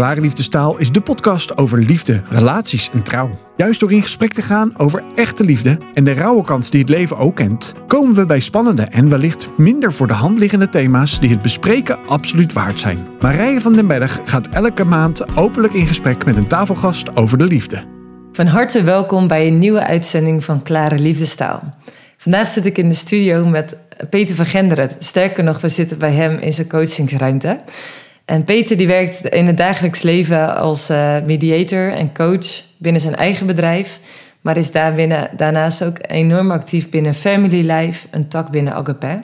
Klare Liefdestaal is de podcast over liefde, relaties en trouw. Juist door in gesprek te gaan over echte liefde en de rauwe kant die het leven ook kent, komen we bij spannende en wellicht minder voor de hand liggende thema's die het bespreken absoluut waard zijn. Marije van den Berg gaat elke maand openlijk in gesprek met een tafelgast over de liefde. Van harte welkom bij een nieuwe uitzending van Klare Liefdestaal. Vandaag zit ik in de studio met Peter van Genderen. Sterker nog, we zitten bij hem in zijn coachingsruimte. En Peter die werkt in het dagelijks leven als eh, mediator en coach binnen zijn eigen bedrijf. Maar is daar binnen, daarnaast ook enorm actief binnen Family Life, een tak binnen Agape.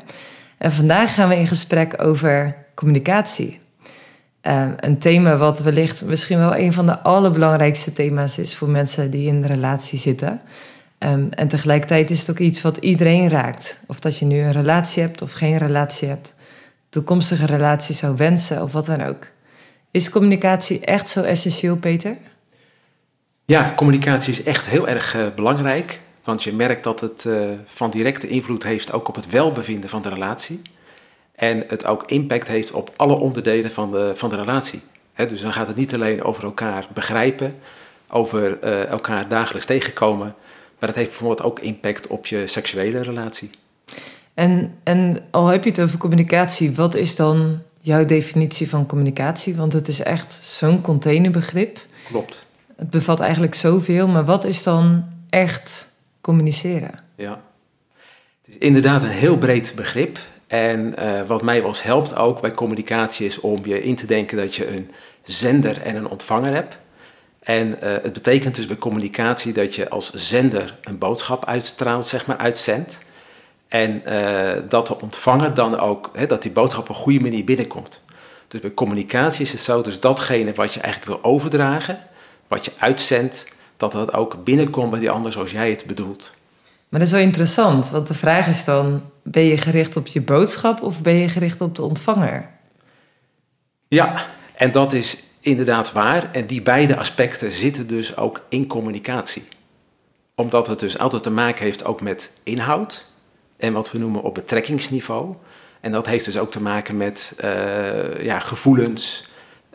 En vandaag gaan we in gesprek over communicatie. Uh, een thema wat wellicht misschien wel een van de allerbelangrijkste thema's is voor mensen die in een relatie zitten. Um, en tegelijkertijd is het ook iets wat iedereen raakt. Of dat je nu een relatie hebt of geen relatie hebt toekomstige relatie zou wensen of wat dan ook. Is communicatie echt zo essentieel, Peter? Ja, communicatie is echt heel erg uh, belangrijk. Want je merkt dat het uh, van directe invloed heeft ook op het welbevinden van de relatie. En het ook impact heeft op alle onderdelen van de, van de relatie. Dus dan gaat het niet alleen over elkaar begrijpen, over uh, elkaar dagelijks tegenkomen. Maar het heeft bijvoorbeeld ook impact op je seksuele relatie. En, en al heb je het over communicatie, wat is dan jouw definitie van communicatie? Want het is echt zo'n containerbegrip. Klopt. Het bevat eigenlijk zoveel, maar wat is dan echt communiceren? Ja, het is inderdaad een heel breed begrip. En uh, wat mij wel eens helpt ook bij communicatie is om je in te denken dat je een zender en een ontvanger hebt. En uh, het betekent dus bij communicatie dat je als zender een boodschap uitstraalt, zeg maar, uitzendt. En uh, dat de ontvanger dan ook, hè, dat die boodschap op een goede manier binnenkomt. Dus bij communicatie is het zo, dus datgene wat je eigenlijk wil overdragen, wat je uitzendt, dat dat ook binnenkomt bij die ander zoals jij het bedoelt. Maar dat is wel interessant, want de vraag is dan, ben je gericht op je boodschap of ben je gericht op de ontvanger? Ja, en dat is inderdaad waar. En die beide aspecten zitten dus ook in communicatie. Omdat het dus altijd te maken heeft ook met inhoud, en wat we noemen op betrekkingsniveau. En dat heeft dus ook te maken met uh, ja, gevoelens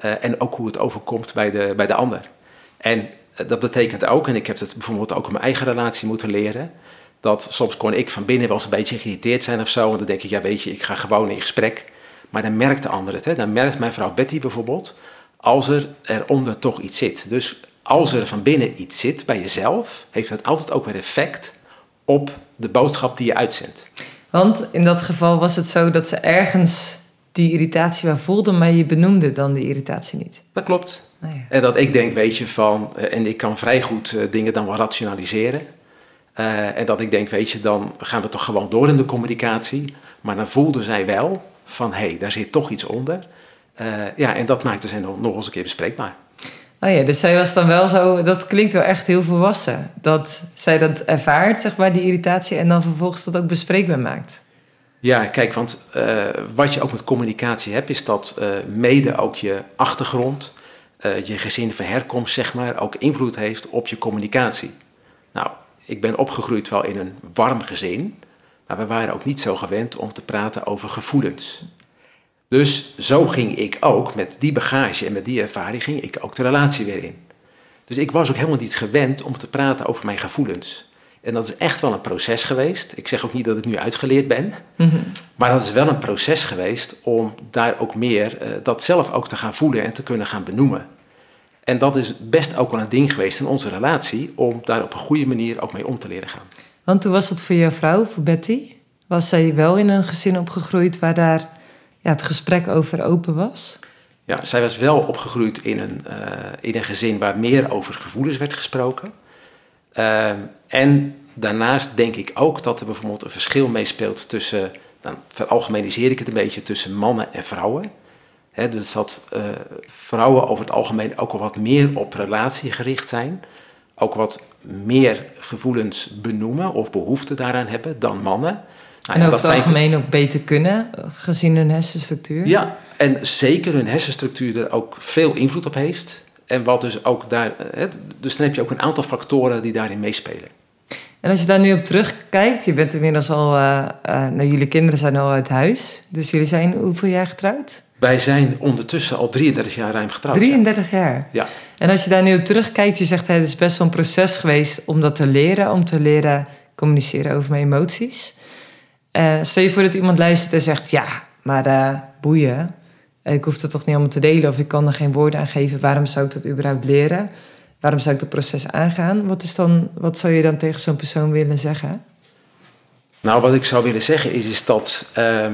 uh, en ook hoe het overkomt bij de, bij de ander. En uh, dat betekent ook, en ik heb het bijvoorbeeld ook in mijn eigen relatie moeten leren, dat soms kon ik van binnen wel eens een beetje geïrriteerd zijn of zo. En dan denk ik, ja weet je, ik ga gewoon in gesprek. Maar dan merkt de ander het. Hè? Dan merkt mijn vrouw Betty bijvoorbeeld, als er eronder toch iets zit. Dus als er van binnen iets zit bij jezelf, heeft dat altijd ook weer effect op de boodschap die je uitzendt. Want in dat geval was het zo dat ze ergens die irritatie wel voelden, maar je benoemde dan die irritatie niet. Dat klopt. Oh ja. En dat ik denk, weet je, van, uh, en ik kan vrij goed uh, dingen dan wel rationaliseren. Uh, en dat ik denk, weet je, dan gaan we toch gewoon door in de communicatie. Maar dan voelde zij wel van, hé, hey, daar zit toch iets onder. ja, en dat maakte zij nog, nog eens een keer bespreekbaar. Oh ja, dus zij was dan wel zo, dat klinkt wel echt heel volwassen. Dat zij dat ervaart, zeg maar, die irritatie, en dan vervolgens dat ook bespreekbaar maakt. Ja, kijk, want uh, wat je ook met communicatie hebt, is dat uh, mede ook je achtergrond, uh, je gezin van herkomst, zeg maar, ook invloed heeft op je communicatie. Nou, ik ben opgegroeid wel in een warm gezin, maar we waren ook niet zo gewend om te praten over gevoelens. Dus zo ging ik ook, met die bagage en met die ervaring, ging ik ook de relatie weer in. Dus ik was ook helemaal niet gewend om te praten over mijn gevoelens. En dat is echt wel een proces geweest. Ik zeg ook niet dat ik nu uitgeleerd ben. Mm-hmm. Maar dat is wel een proces geweest om daar ook meer, uh, dat zelf ook te gaan voelen en te kunnen gaan benoemen. En dat is best ook wel een ding geweest in onze relatie, om daar op een goede manier ook mee om te leren gaan. Want hoe was het voor jouw vrouw, voor Betty? Was zij wel in een gezin opgegroeid waar daar ja, het gesprek over open was? Ja, zij was wel opgegroeid in een, uh, in een gezin waar meer over gevoelens werd gesproken. Uh, en daarnaast denk ik ook dat er bijvoorbeeld een verschil meespeelt tussen, dan veralgemeniseer ik het een beetje, tussen mannen en vrouwen. He, dus dat uh, vrouwen over het algemeen ook al wat meer op relatie gericht zijn. Ook wat meer gevoelens benoemen of behoefte daaraan hebben dan mannen. Nou, en over het algemeen ook beter kunnen, gezien hun hersenstructuur? Ja, en zeker hun hersenstructuur er ook veel invloed op heeft. En wat dus ook daar, dus dan heb je ook een aantal factoren die daarin meespelen. En als je daar nu op terugkijkt, je bent inmiddels al, uh, uh, nou, jullie kinderen zijn al uit huis. Dus jullie zijn hoeveel jaar getrouwd? Wij zijn ondertussen al 33 jaar ruim getrouwd. 33 jaar? Ja. En als je daar nu op terugkijkt, je zegt het is best wel een proces geweest om dat te leren, om te leren communiceren over mijn emoties. Uh, stel je voor dat iemand luistert en zegt, ja, maar uh, boeien, ik hoef het toch niet allemaal te delen of ik kan er geen woorden aan geven. Waarom zou ik dat überhaupt leren? Waarom zou ik dat proces aangaan? Wat, is dan, wat zou je dan tegen zo'n persoon willen zeggen? Nou, wat ik zou willen zeggen is, is dat uh,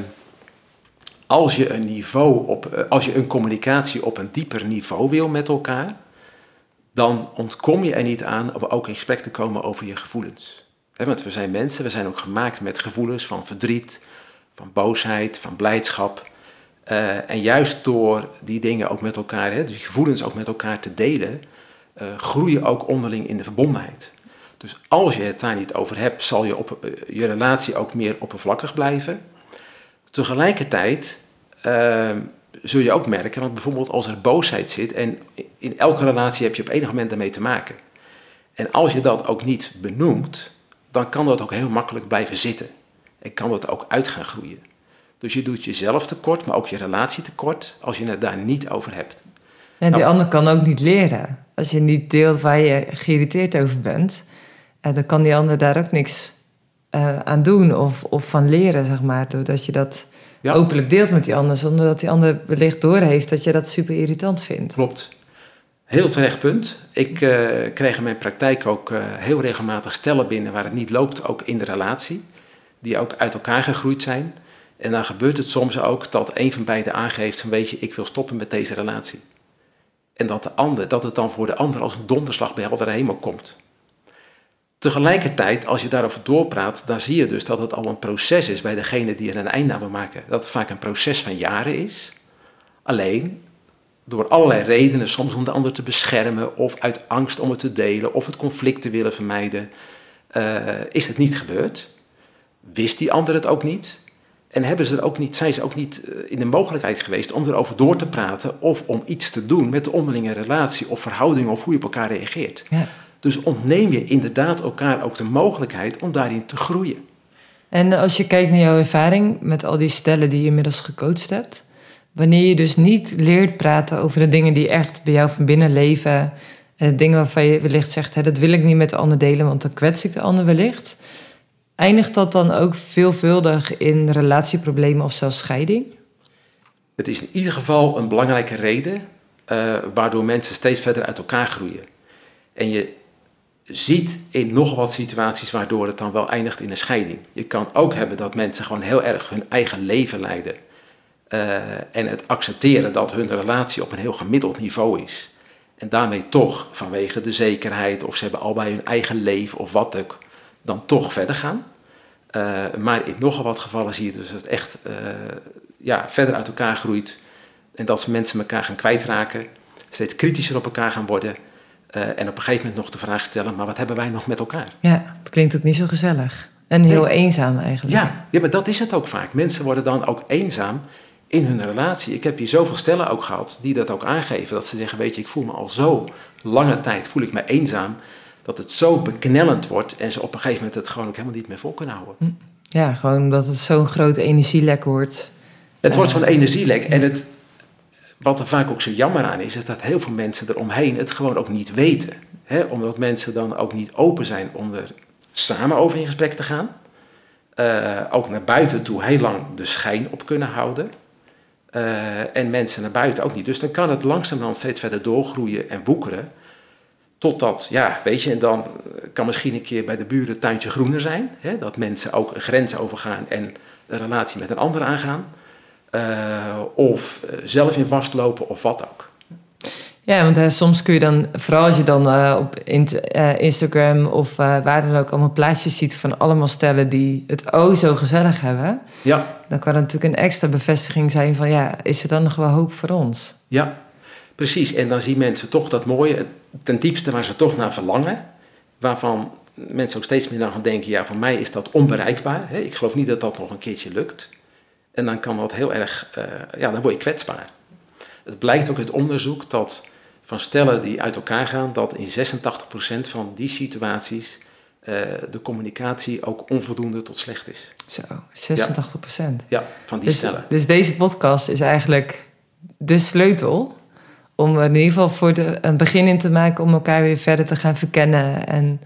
als je een niveau op, uh, als je een communicatie op een dieper niveau wil met elkaar, dan ontkom je er niet aan om ook in gesprek te komen over je gevoelens. Want we zijn mensen, we zijn ook gemaakt met gevoelens van verdriet, van boosheid, van blijdschap. Uh, en juist door die dingen ook met elkaar, die gevoelens ook met elkaar te delen, uh, groei ook onderling in de verbondenheid. Dus als je het daar niet over hebt, zal je, op, uh, je relatie ook meer oppervlakkig blijven. Tegelijkertijd zul je ook merken, want bijvoorbeeld als er boosheid zit, en in elke relatie heb je op enig moment daarmee te maken. En als je dat ook niet benoemt, dan kan dat ook heel makkelijk blijven zitten. En kan dat ook uit gaan groeien. Dus je doet jezelf tekort, maar ook je relatie tekort, als je het daar niet over hebt. En die nou, ander kan ook niet leren. Als je niet deelt waar je geïrriteerd over bent, eh, dan kan die ander daar ook niks uh, aan doen of, of van leren, zeg maar. Doordat je dat ja. openlijk deelt met die ander, zonder dat die ander wellicht doorheeft dat je dat super irritant vindt. Klopt. Heel terecht punt. Ik uh, kreeg in mijn praktijk ook uh, heel regelmatig stellen binnen waar het niet loopt, ook in de relatie, die ook uit elkaar gegroeid zijn. En dan gebeurt het soms ook dat een van beiden aangeeft van weet je, ik wil stoppen met deze relatie. En dat, de ander, dat het dan voor de ander als een donderslag bij helder hemel komt. Tegelijkertijd, als je daarover doorpraat, dan zie je dus dat het al een proces is bij degene die er een einde aan wil maken. Dat het vaak een proces van jaren is. Alleen, door allerlei redenen, soms om de ander te beschermen, of uit angst om het te delen, of het conflict te willen vermijden, uh, is het niet gebeurd. Wist die ander het ook niet? En hebben ze er ook niet, zijn ze ook niet in de mogelijkheid geweest om erover door te praten of om iets te doen met de onderlinge relatie of verhouding of hoe je op elkaar reageert. Ja. Dus ontneem je inderdaad elkaar ook de mogelijkheid om daarin te groeien. En als je kijkt naar jouw ervaring met al die stellen die je inmiddels gecoacht hebt, wanneer je dus niet leert praten over de dingen die echt bij jou van binnen leven, en de dingen waarvan je wellicht zegt, hè, dat wil ik niet met de ander delen, want dan kwets ik de ander wellicht. Eindigt dat dan ook veelvuldig in relatieproblemen of zelfs scheiding? Het is in ieder geval een belangrijke reden uh, waardoor mensen steeds verder uit elkaar groeien. En je ziet in nog wat situaties waardoor het dan wel eindigt in een scheiding. Je kan ook hebben dat mensen gewoon heel erg hun eigen leven leiden. Uh, en het accepteren dat hun relatie op een heel gemiddeld niveau is. En daarmee toch vanwege de zekerheid of ze hebben al bij hun eigen leven of wat ook, dan toch verder gaan. Uh, maar in nogal wat gevallen zie je dus dat het echt uh, ja, verder uit elkaar groeit. En dat mensen elkaar gaan kwijtraken, steeds kritischer op elkaar gaan worden. Uh, en op een gegeven moment nog de vraag stellen, maar wat hebben wij nog met elkaar? Ja, dat klinkt ook niet zo gezellig. En heel nee. eenzaam eigenlijk. Ja, ja, maar dat is het ook vaak. Mensen worden dan ook eenzaam in hun relatie. Ik heb hier zoveel stellen ook gehad die dat ook aangeven. Dat ze zeggen, weet je, ik voel me al zo lange tijd, voel ik me eenzaam dat het zo beknellend wordt en ze op een gegeven moment het gewoon ook helemaal niet meer vol kunnen houden. Ja, gewoon omdat het zo'n grote energielek wordt. Het wordt zo'n energielek en het, wat er vaak ook zo jammer aan is, is dat heel veel mensen eromheen het gewoon ook niet weten. Omdat mensen dan ook niet open zijn om er samen over in gesprek te gaan. Uh, ook naar buiten toe heel lang de schijn op kunnen houden. Uh, en mensen naar buiten ook niet. Dus dan kan het langzamerhand steeds verder doorgroeien en woekeren. Totdat, ja, weet je, en dan kan misschien een keer bij de buren het tuintje groener zijn. Hè, dat mensen ook een grens overgaan en een relatie met een ander aangaan. Uh, of zelf in vastlopen of wat ook. Ja, want uh, soms kun je dan, vooral als je dan uh, op Instagram of waar dan ook allemaal plaatjes ziet van allemaal stellen die het oh zo gezellig hebben. Ja. Dan kan het natuurlijk een extra bevestiging zijn van ja, is er dan nog wel hoop voor ons? Ja, Precies, en dan zien mensen toch dat mooie, ten diepste waar ze toch naar verlangen, waarvan mensen ook steeds meer gaan denken, ja, voor mij is dat onbereikbaar. Hè? Ik geloof niet dat dat nog een keertje lukt. En dan kan dat heel erg, uh, ja, dan word je kwetsbaar. Het blijkt ook uit onderzoek dat van stellen die uit elkaar gaan, dat in 86% van die situaties uh, de communicatie ook onvoldoende tot slecht is. Zo, 86%. Ja, ja van die dus, stellen. Dus deze podcast is eigenlijk de sleutel om in ieder geval voor de, een begin in te maken om elkaar weer verder te gaan verkennen en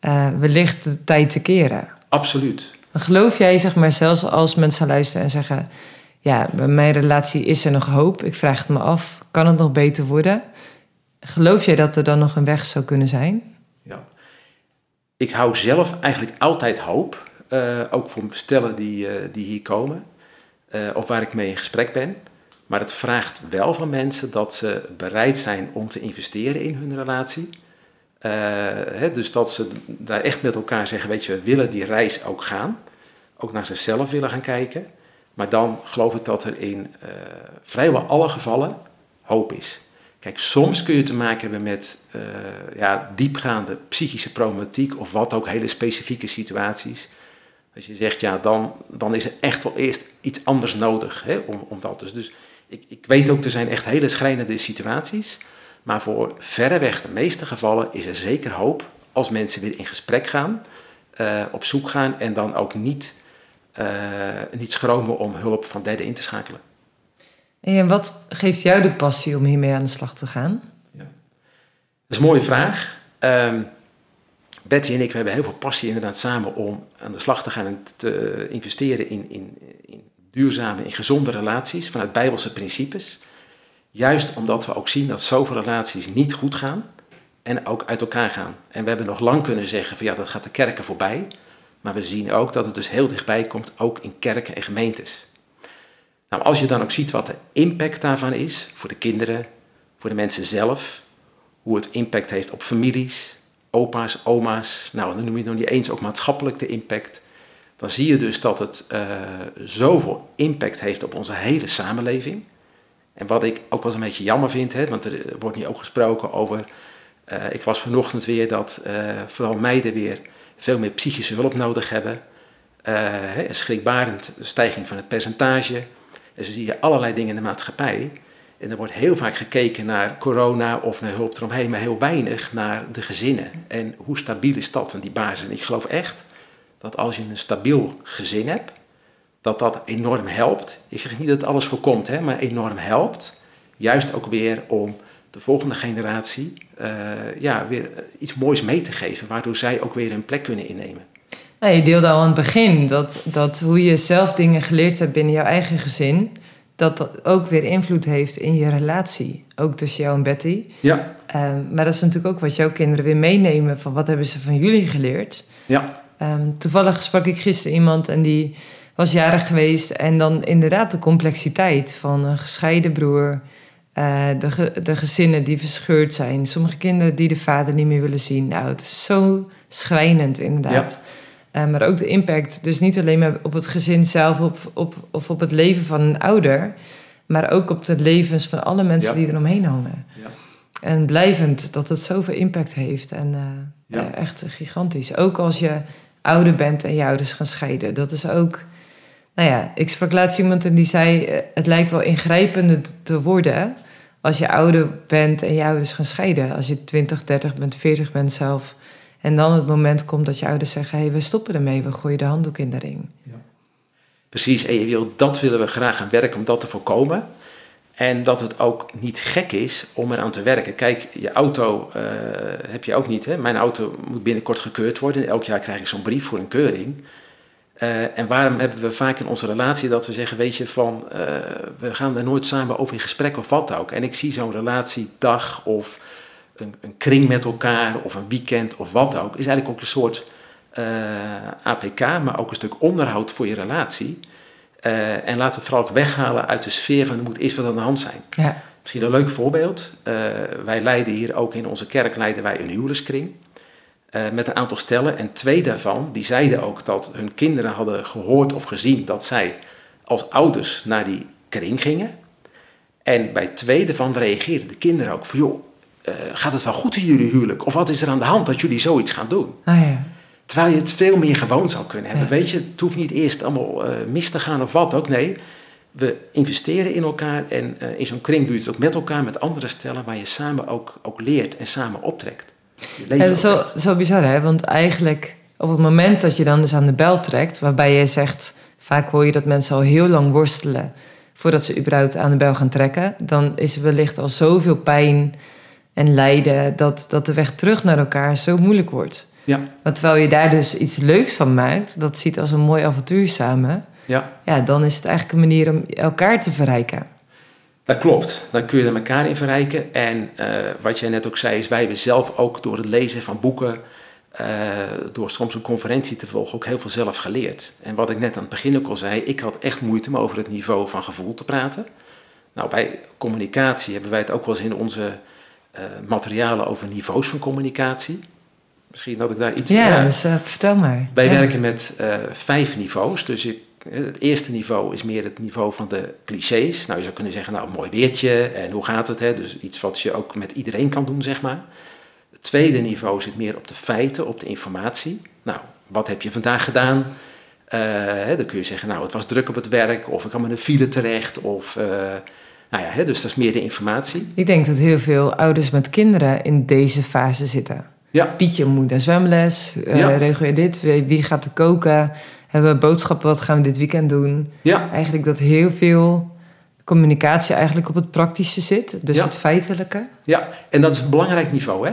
uh, wellicht de tijd te keren. Absoluut. Geloof jij, zeg maar, zelfs als mensen luisteren en zeggen: Ja, bij mijn relatie is er nog hoop, ik vraag het me af, kan het nog beter worden? Geloof jij dat er dan nog een weg zou kunnen zijn? Ja. Ik hou zelf eigenlijk altijd hoop, uh, ook voor stellen die, uh, die hier komen, of waar ik mee in gesprek ben. Maar het vraagt wel van mensen dat ze bereid zijn om te investeren in hun relatie. Uh, dus dat ze daar echt met elkaar zeggen, weet je, we willen die reis ook gaan. Ook naar zichzelf willen gaan kijken. Maar dan geloof ik dat er in vrijwel alle gevallen hoop is. Kijk, soms kun je te maken hebben met uh, ja, diepgaande psychische problematiek of wat ook, hele specifieke situaties. Als je zegt, ja, dan, dan is er echt wel eerst iets anders nodig hè, om, om dat. Dus, dus ik, ik weet ook, er zijn echt hele schrijnende situaties. Maar voor verreweg de meeste gevallen is er zeker hoop als mensen weer in gesprek gaan, uh, op zoek gaan en dan ook niet, uh, niet schromen om hulp van derden in te schakelen. En wat geeft jou de passie om hiermee aan de slag te gaan? Ja. Dat is een mooie vraag. Um, Betty en ik we hebben heel veel passie inderdaad samen om aan de slag te gaan en te investeren in, in, in duurzame, in gezonde relaties vanuit bijbelse principes. Juist omdat we ook zien dat zoveel relaties niet goed gaan en ook uit elkaar gaan. En we hebben nog lang kunnen zeggen van ja, dat gaat de kerken voorbij. Maar we zien ook dat het dus heel dichtbij komt, ook in kerken en gemeentes. Nou, als je dan ook ziet wat de impact daarvan is voor de kinderen, voor de mensen zelf, hoe het impact heeft op families, opa's, oma's, nou dan noem je nog niet eens ook maatschappelijk de impact, dan zie je dus dat het uh, zoveel impact heeft op onze hele samenleving. En wat ik ook wel een beetje jammer vind, hè, want er wordt nu ook gesproken over. Uh, ik las vanochtend weer dat uh, vooral meiden weer veel meer psychische hulp nodig hebben. Een schrikbarend stijging van het percentage. En zo zie je allerlei dingen in de maatschappij. En er wordt heel vaak gekeken naar corona of naar hulp eromheen, maar heel weinig naar de gezinnen. En hoe stabiel is dat en die basis? En ik geloof echt dat als je een stabiel gezin hebt, dat dat enorm helpt. Ik zeg niet dat alles voorkomt, hè, maar enorm helpt. Juist ook weer om de volgende generatie uh, ja, weer iets moois mee te geven, waardoor zij ook weer hun plek kunnen innemen. Nou, je deelde al aan het begin dat, dat hoe je zelf dingen geleerd hebt binnen jouw eigen gezin, dat dat ook weer invloed heeft in je relatie. Ook tussen jou en Betty. Ja. Um, maar dat is natuurlijk ook wat jouw kinderen weer meenemen van wat hebben ze van jullie geleerd. Ja. Um, toevallig sprak ik gisteren iemand en die was jarig geweest. En dan inderdaad de complexiteit van een gescheiden broer. Uh, de, de gezinnen die verscheurd zijn. Sommige kinderen die de vader niet meer willen zien. Nou, het is zo schrijnend inderdaad. Ja. Uh, maar ook de impact, dus niet alleen maar op het gezin zelf op, op, of op het leven van een ouder, maar ook op de levens van alle mensen ja. die eromheen hangen. Ja. En blijvend dat het zoveel impact heeft. En uh, echt gigantisch. Ook als je ouder bent en je ouders gaan scheiden. Dat is ook nou ja, ik sprak laatst iemand en die zei: eh, Het lijkt wel ingrijpender te worden als je ouder bent en je ouders gaan scheiden. Als je 20, 30 bent, 40 bent zelf. En dan het moment komt dat je ouders zeggen: Hé, hey, we stoppen ermee, we gooien de handdoek in de ring. Ja. Precies, en dat willen we graag gaan werken om dat te voorkomen. En dat het ook niet gek is om eraan te werken. Kijk, je auto uh, heb je ook niet. Hè? Mijn auto moet binnenkort gekeurd worden. En elk jaar krijg ik zo'n brief voor een keuring. Uh, en waarom hebben we vaak in onze relatie dat we zeggen, weet je, van uh, we gaan er nooit samen over in gesprek of wat ook. En ik zie zo'n relatiedag of een, een, kring met elkaar of een weekend of wat ook, is eigenlijk ook een soort uh, APK, maar ook een stuk onderhoud voor je relatie. en laten we vooral ook weghalen uit de sfeer van er moet eerst wat aan de hand zijn. Ja. Misschien een leuk voorbeeld. wij leiden hier ook in onze kerk leiden wij een huwelijkskring. Uh, met een aantal stellen. En twee daarvan, die zeiden ook dat hun kinderen hadden gehoord of gezien dat zij als ouders naar die kring gingen. En bij twee daarvan reageerden de kinderen ook van, joh, uh, gaat het wel goed in jullie huwelijk? Of wat is er aan de hand dat jullie zoiets gaan doen? Ah, ja. Terwijl je het veel meer gewoon zou kunnen hebben. Ja. Weet je, het hoeft niet eerst allemaal uh, mis te gaan of wat ook. Nee, we investeren in elkaar en in zo'n kring doe je het ook met elkaar, met andere stellen, waar je samen ook, ook leert en samen optrekt. Ja, dat is zo, zo bizar, hè? Want eigenlijk op het moment dat je dan dus aan de bel trekt, waarbij je zegt, vaak hoor je dat mensen al heel lang worstelen voordat ze überhaupt aan de bel gaan trekken, dan is er wellicht al zoveel pijn en lijden dat, dat de weg terug naar elkaar zo moeilijk wordt. Ja. Maar terwijl je daar dus iets leuks van maakt, dat ziet als een mooi avontuur samen, Ja, ja, dan is het eigenlijk een manier om elkaar te verrijken. dat klopt. Dan kun je er elkaar in verrijken. En eh, wat jij net ook zei, is wij hebben zelf ook door het lezen van boeken, eh, door soms een conferentie te volgen, ook heel veel zelf geleerd. En wat ik net aan het begin ook al zei, ik had echt moeite om over het niveau van gevoel te praten. Nou, bij communicatie hebben wij het ook wel eens in onze eh, materialen over niveaus van communicatie. Misschien dat ik daar iets... Ja, dus eh, vertel maar. Wij Ja. werken met eh, vijf niveaus. Dus ik, het eerste niveau is meer het niveau van de clichés. Nou, je zou kunnen zeggen, nou, mooi weertje en hoe gaat het? Hè? Dus iets wat je ook met iedereen kan doen, zeg maar. Het tweede niveau zit meer op de feiten, op de informatie. Nou, wat heb je vandaag gedaan? Hè, dan kun je zeggen, nou, het was druk op het werk, of ik kwam in een file terecht, of... nou ja, hè, dus dat is meer de informatie. Ik denk dat heel veel ouders met kinderen in deze fase zitten. Ja, Pietje moet naar zwemles. Ja. Regel je dit? Wie gaat er koken? Hebben we boodschappen? Wat gaan we dit weekend doen? ja, Eigenlijk dat heel veel communicatie eigenlijk op het praktische zit. Dus Ja. het feitelijke. Ja, en dat is een belangrijk niveau. Hè?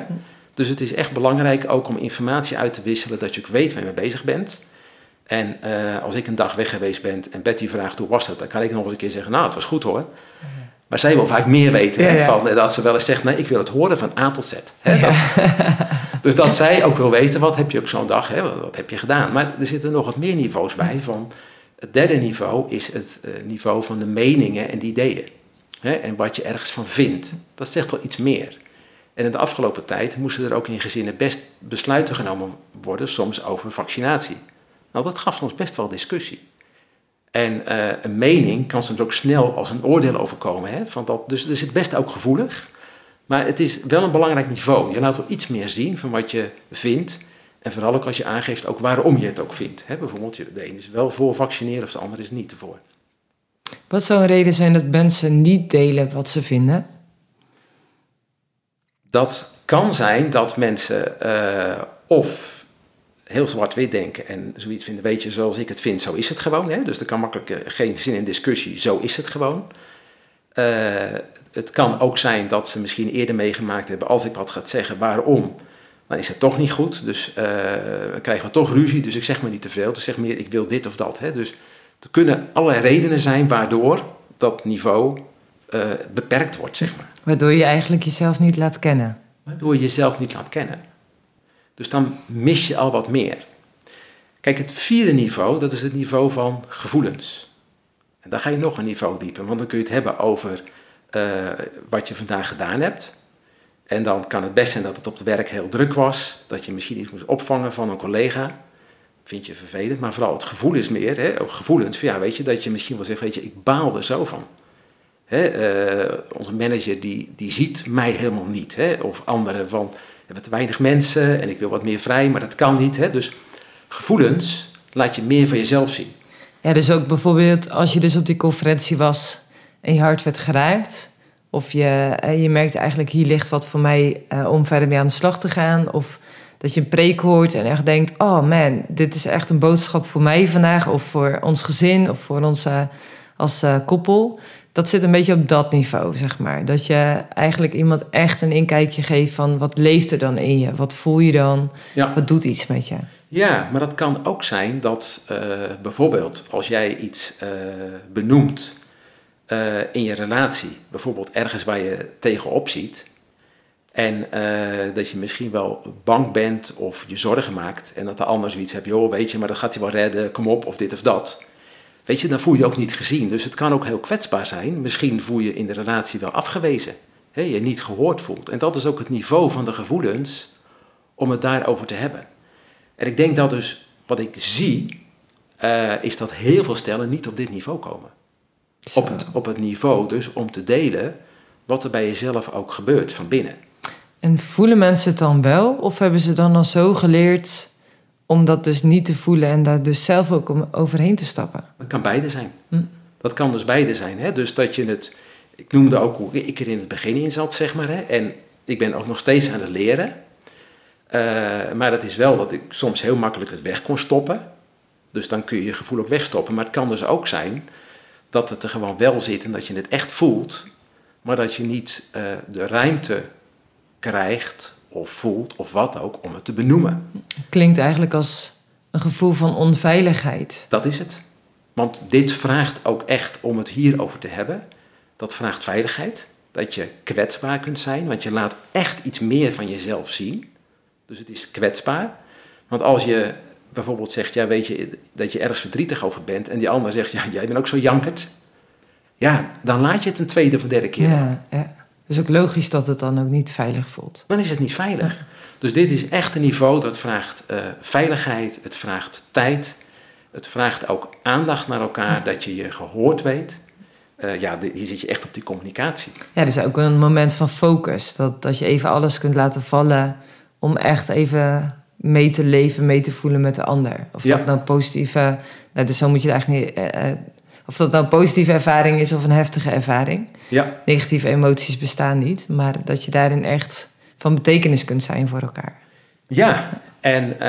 Dus het is echt belangrijk ook om informatie uit te wisselen, dat je ook weet waar je mee bezig bent. En eh, als ik een dag weg geweest ben en Betty vraagt hoe was het, dan kan ik nog eens een keer zeggen, nou het was goed hoor. Maar zij wil vaak meer weten. Hè, Ja, ja. Van, eh, dat ze wel eens zegt, nee ik wil het horen van A tot Z. Hè? Ja. Dat- dus dat zij ook wil weten, wat heb je op zo'n dag, hè? Wat, wat heb je gedaan. Maar er zitten nog wat meer niveaus bij. Van, het derde niveau is het eh, niveau van de meningen en de ideeën. Hè? En wat je ergens van vindt. Dat zegt wel iets meer. En in de afgelopen tijd moesten er ook in gezinnen best besluiten genomen worden, soms over vaccinatie. Nou, dat gaf soms best wel discussie. En eh, een mening kan soms ook snel als een oordeel overkomen. Hè? Van dat, dus is het best ook gevoelig. Maar het is wel een belangrijk niveau. Je laat wel iets meer zien van wat je vindt. En vooral ook als je aangeeft ook waarom je het ook vindt. Hè? Bijvoorbeeld, de een is wel voor vaccineren of de ander is niet ervoor. Wat zou een reden zijn dat mensen niet delen wat ze vinden? Dat kan zijn dat mensen eh, of heel zwart-wit denken en zoiets vinden, weet je, zoals ik het vind, zo is het gewoon. Hè? Dus er kan makkelijk eh, geen zin in discussie, zo is het gewoon. Eh, het kan ook zijn dat ze misschien eerder meegemaakt hebben, als ik wat ga zeggen, waarom, dan is het toch niet goed. Dus dan krijgen we toch ruzie, dus ik zeg maar niet te veel. Dus zeg meer, ik wil dit of dat. Hè? Dus er kunnen allerlei redenen zijn waardoor dat niveau beperkt wordt, zeg maar Waardoor je eigenlijk jezelf niet laat kennen. waardoor je jezelf niet laat kennen. Dus dan mis je al wat meer. Kijk, het vierde niveau, dat is het niveau van gevoelens. En daar ga je nog een niveau dieper, want dan kun je het hebben over eh, wat je vandaag gedaan hebt. En dan kan het best zijn dat het op het werk heel druk was, dat je misschien iets moest opvangen van een collega. Vind je vervelend, maar vooral het gevoel is meer, hè, ook gevoelens, ja, weet je, dat je misschien wel zegt, weet je, ik baal er zo van. Hè, eh, onze manager die, die ziet mij helemaal niet. Hè? Of anderen van, hebben te weinig mensen en ik wil wat meer vrij, maar dat kan niet. Hè? Dus gevoelens laat je meer van jezelf zien. Ja, dus ook bijvoorbeeld als je dus op die conferentie was en je hart werd geraakt. Of je, eh, je merkt eigenlijk, hier ligt wat voor mij eh, om verder mee aan de slag te gaan. Of dat je een preek hoort en echt denkt, oh man, dit is echt een boodschap voor mij vandaag. Of voor ons gezin of voor ons als eh, koppel. Dat zit een beetje op dat niveau, zeg maar. Dat je eigenlijk iemand echt een inkijkje geeft van wat leeft er dan in je? Wat voel je dan? Ja. Wat doet iets met je? Ja, maar dat kan ook zijn dat eh, bijvoorbeeld als jij iets eh, benoemt eh, in je relatie, bijvoorbeeld ergens waar je tegenop ziet, en dat je misschien wel bang bent of je zorgen maakt, en dat de ander zoiets hebt, joh, weet je, maar dat gaat hij wel redden, kom op, of dit of dat. Weet je, dan voel je je ook niet gezien. Dus het kan ook heel kwetsbaar zijn. Misschien voel je in de relatie wel afgewezen. Hè, je niet gehoord voelt. En dat is ook het niveau van de gevoelens om het daarover te hebben. En ik denk dat dus wat ik zie, eh, is dat heel veel stellen niet op dit niveau komen. Op het, op het niveau dus om te delen wat er bij jezelf ook gebeurt van binnen. En voelen mensen het dan wel? Of hebben ze dan al zo geleerd om dat dus niet te voelen en daar dus zelf ook om overheen te stappen? Dat kan beide zijn. Hm. Dat kan dus beide zijn. Hè? Dus dat je het, ik noemde ook hoe ik er in het begin in zat, zeg maar. Hè? En ik ben ook nog steeds aan het leren. Eh, maar het is wel dat ik soms heel makkelijk het weg kon stoppen. Dus dan kun je je gevoel ook wegstoppen. Maar het kan dus ook zijn dat het er gewoon wel zit en dat je het echt voelt, maar dat je niet uh, de ruimte krijgt of voelt of wat ook om het te benoemen. Klinkt eigenlijk als een gevoel van onveiligheid. Dat is het. Want dit vraagt ook echt om het hierover te hebben. Dat vraagt veiligheid. Dat je kwetsbaar kunt zijn, want je laat echt iets meer van jezelf zien. Dus het is kwetsbaar. Want als je bijvoorbeeld zegt, ja, weet je, dat je ergens verdrietig over bent, en die ander zegt, ja, jij bent ook zo jankerd. Ja, dan laat je het een tweede of derde keer. Ja, ja. Het is ook logisch dat het dan ook niet veilig voelt. Dan is het niet veilig. Dus dit is echt een niveau dat vraagt uh, veiligheid, het vraagt tijd, het vraagt ook aandacht naar elkaar, dat je je gehoord weet. Uh, ja, hier zit je echt op die communicatie. Ja, dus ook een moment van focus. Dat, dat je even alles kunt laten vallen om echt even mee te leven, mee te voelen met de ander. Of dat nou positieve, nou, dus zo moet je het eigenlijk niet. Uh, of dat nou een positieve ervaring is of een heftige ervaring. Ja. Negatieve emoties bestaan niet, maar dat je daarin echt van betekenis kunt zijn voor elkaar. Ja, en uh,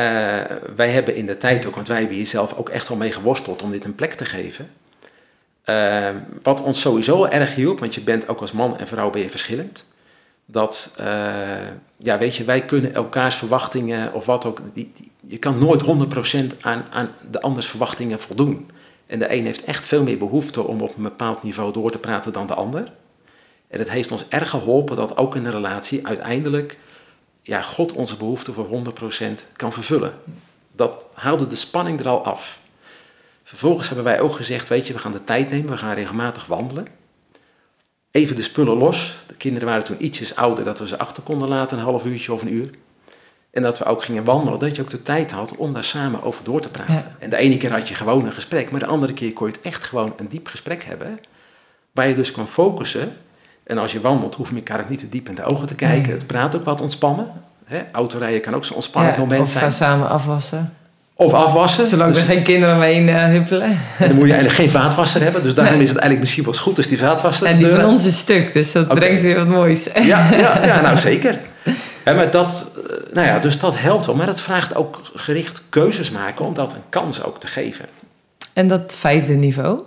wij hebben in de tijd ook, want wij hebben hier zelf ook echt wel mee geworsteld om dit een plek te geven. Uh, wat ons sowieso erg hielp, want je bent ook als man en vrouw ben je verschillend. Dat, uh, ja, weet je, wij kunnen elkaars verwachtingen of wat ook. Die, die, je kan nooit 100% aan, aan de anders verwachtingen voldoen. En de een heeft echt veel meer behoefte om op een bepaald niveau door te praten dan de ander. En het heeft ons erg geholpen dat ook in een relatie uiteindelijk ja, God onze behoefte voor 100% kan vervullen. Dat haalde de spanning er al af. Vervolgens hebben wij ook gezegd, weet je, we gaan de tijd nemen, we gaan regelmatig wandelen. Even de spullen los. De kinderen waren toen ietsjes ouder, dat we ze achter konden laten, een half uurtje of een uur. En dat we ook gingen wandelen, dat je ook de tijd had om daar samen over door te praten. En de ene keer had je gewoon een gesprek, maar de andere keer kon je het echt gewoon een diep gesprek hebben. Waar je dus kan focussen. En als je wandelt, hoef je elkaar ook niet te diep in de ogen te kijken. Het praat ook wat ontspannen. Hè? Autorijden kan ook zo'n ontspannend ja, moment of zijn. Of samen afwassen. Of afwassen. Zolang dus, er geen kinderen omheen uh, huppelen. En dan moet je eigenlijk geen vaatwasser hebben. Dus daarom nee. is het eigenlijk misschien wel goed als die vaatwasser... En die van ons is stuk, dus dat okay. brengt weer wat moois. Ja, ja, ja nou zeker. Maar dat, nou ja, dus dat helpt wel. Maar dat vraagt ook gericht keuzes maken om dat een kans ook te geven. En dat vijfde niveau?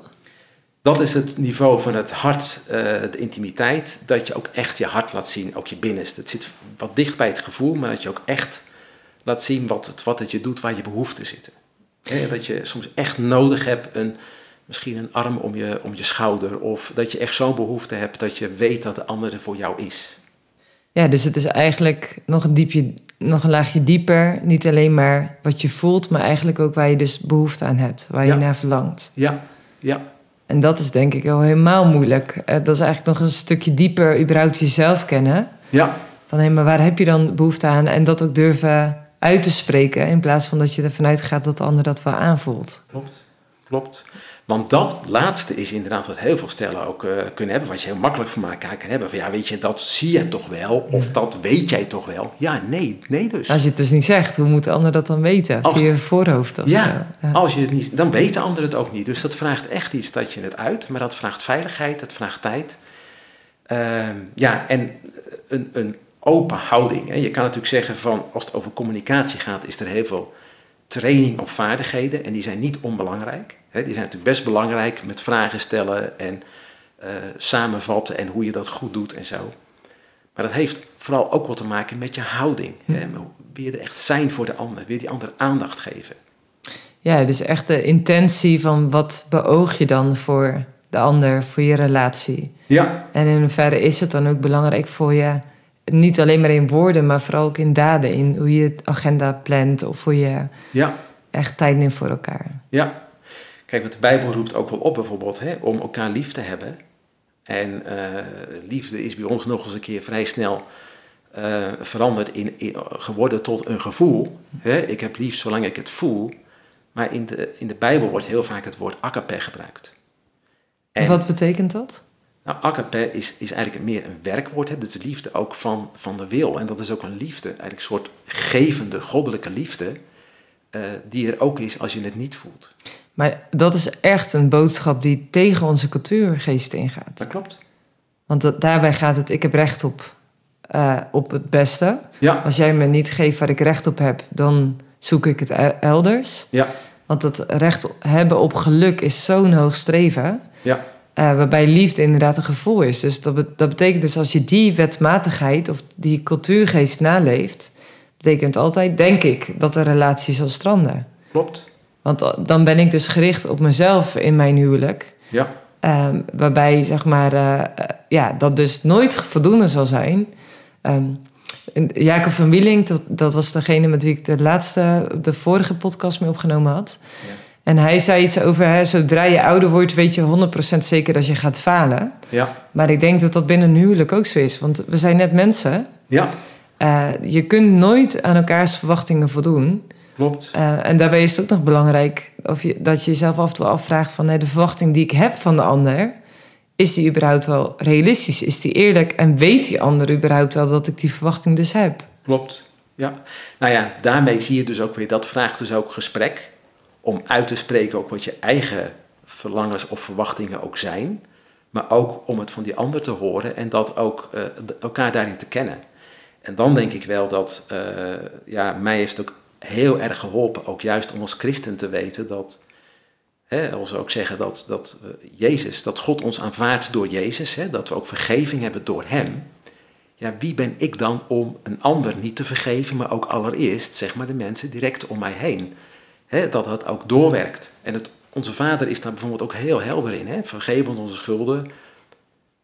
Dat is het niveau van het hart, uh, de intimiteit. Dat je ook echt je hart laat zien, ook je binnenste. Het zit wat dicht bij het gevoel, maar dat je ook echt laat zien wat het, wat het je doet, waar je behoeften zitten. He, dat je soms echt nodig hebt, een, misschien een arm om je, om je schouder. Of dat je echt zo'n behoefte hebt dat je weet dat de andere voor jou is. Ja, dus het is eigenlijk nog een, diepje, nog een laagje dieper. Niet alleen maar wat je voelt, maar eigenlijk ook waar je dus behoefte aan hebt. Waar ja. je naar verlangt. Ja, ja. En dat is denk ik wel helemaal moeilijk. Dat is eigenlijk nog een stukje dieper überhaupt jezelf kennen. Ja. Van hé, maar waar heb je dan behoefte aan? En dat ook durven uit te spreken. In plaats van dat je ervan uitgaat dat de ander dat wel aanvoelt. Klopt, klopt. Want dat laatste is inderdaad wat heel veel stellen ook uh, kunnen hebben. Wat je heel makkelijk van elkaar kan hebben. Van ja, weet je, dat zie je toch wel? Of dat weet jij toch wel? Ja, nee, nee dus. Als je het dus niet zegt, hoe moet de ander dat dan weten? Als, Via je voorhoofd of ja, ja, als je het niet... Dan weet de ander het ook niet. Dus dat vraagt echt iets dat je het uit. Maar dat vraagt veiligheid, dat vraagt tijd. Uh, ja, en een, een open houding. Hè. Je kan natuurlijk zeggen van, als het over communicatie gaat, is er heel veel training op vaardigheden. En die zijn niet onbelangrijk. Die zijn natuurlijk best belangrijk met vragen stellen en uh, samenvatten en hoe je dat goed doet en zo. Maar dat heeft vooral ook wat te maken met je houding. Hè. Wil je er echt zijn voor de ander? Wil je die ander aandacht geven? Ja, dus echt de intentie van wat beoog je dan voor de ander, voor je relatie. Ja. En in hoeverre is het dan ook belangrijk voor je, niet alleen maar in woorden, maar vooral ook in daden, in hoe je agenda plant of hoe je ja. echt tijd neemt voor elkaar. Ja. Kijk, wat de Bijbel roept ook wel op bijvoorbeeld, hè, om elkaar lief te hebben. En uh, liefde is bij ons nog eens een keer vrij snel uh, veranderd in, in, geworden tot een gevoel. Hè? Ik heb lief zolang ik het voel. Maar in de, in de Bijbel wordt heel vaak het woord agape gebruikt. En wat betekent dat? Nou, agape is, is eigenlijk meer een werkwoord. Hè? Dat is de liefde ook van, van de wil. En dat is ook een liefde, eigenlijk een soort gevende, goddelijke liefde. Uh, die er ook is als je het niet voelt. Maar dat is echt een boodschap die tegen onze cultuurgeest ingaat. Dat klopt. Want dat, daarbij gaat het, ik heb recht op, uh, op het beste. Ja. Als jij me niet geeft waar ik recht op heb, dan zoek ik het elders. Ja. Want het recht hebben op geluk is zo'n hoog streven. Ja. Eh, waarbij liefde inderdaad een gevoel is. Dus dat, dat betekent dus als je die wetmatigheid of die cultuurgeest naleeft, betekent altijd, denk ik, dat de relatie zal stranden. Klopt. Want dan ben ik dus gericht op mezelf in mijn huwelijk. Ja. Ehm, waarbij zeg maar, eh, eh, ja, dat dus nooit voldoende zal zijn. Ehm, Jacob van Wieling, dat, dat was degene met wie ik de laatste, de vorige podcast mee opgenomen had. Ja. En hij zei iets over, hè, zodra je ouder wordt, weet je 100% zeker dat je gaat falen. Ja. Maar ik denk dat dat binnen een huwelijk ook zo is. Want we zijn net mensen. Ja. Eh, je kunt nooit aan elkaars verwachtingen voldoen. Klopt. Eh, en daarbij is het ook nog belangrijk of je, dat je jezelf af en toe afvraagt van hè, de verwachting die ik heb van de ander, is die überhaupt wel realistisch? Is die eerlijk? En weet die ander überhaupt wel dat ik die verwachting dus heb? Klopt. Ja. Nou ja, daarmee zie je dus ook weer, dat vraagt dus ook gesprek. Om uit te spreken ook wat je eigen verlangens of verwachtingen ook zijn. Maar ook om het van die ander te horen en dat ook eh, elkaar daarin te kennen. En dan denk ik wel dat, eh, ja, mij heeft het ook heel erg geholpen, ook juist om als christen te weten dat, hè, als we ook zeggen dat, dat eh, Jezus, dat God ons aanvaardt door Jezus, hè, dat we ook vergeving hebben door Hem. Ja, wie ben ik dan om een ander niet te vergeven, maar ook allereerst, zeg maar, de mensen direct om mij heen. Hè, dat dat ook doorwerkt. En het, onze vader is daar bijvoorbeeld ook heel helder in. Hè? Vergeef ons onze schulden.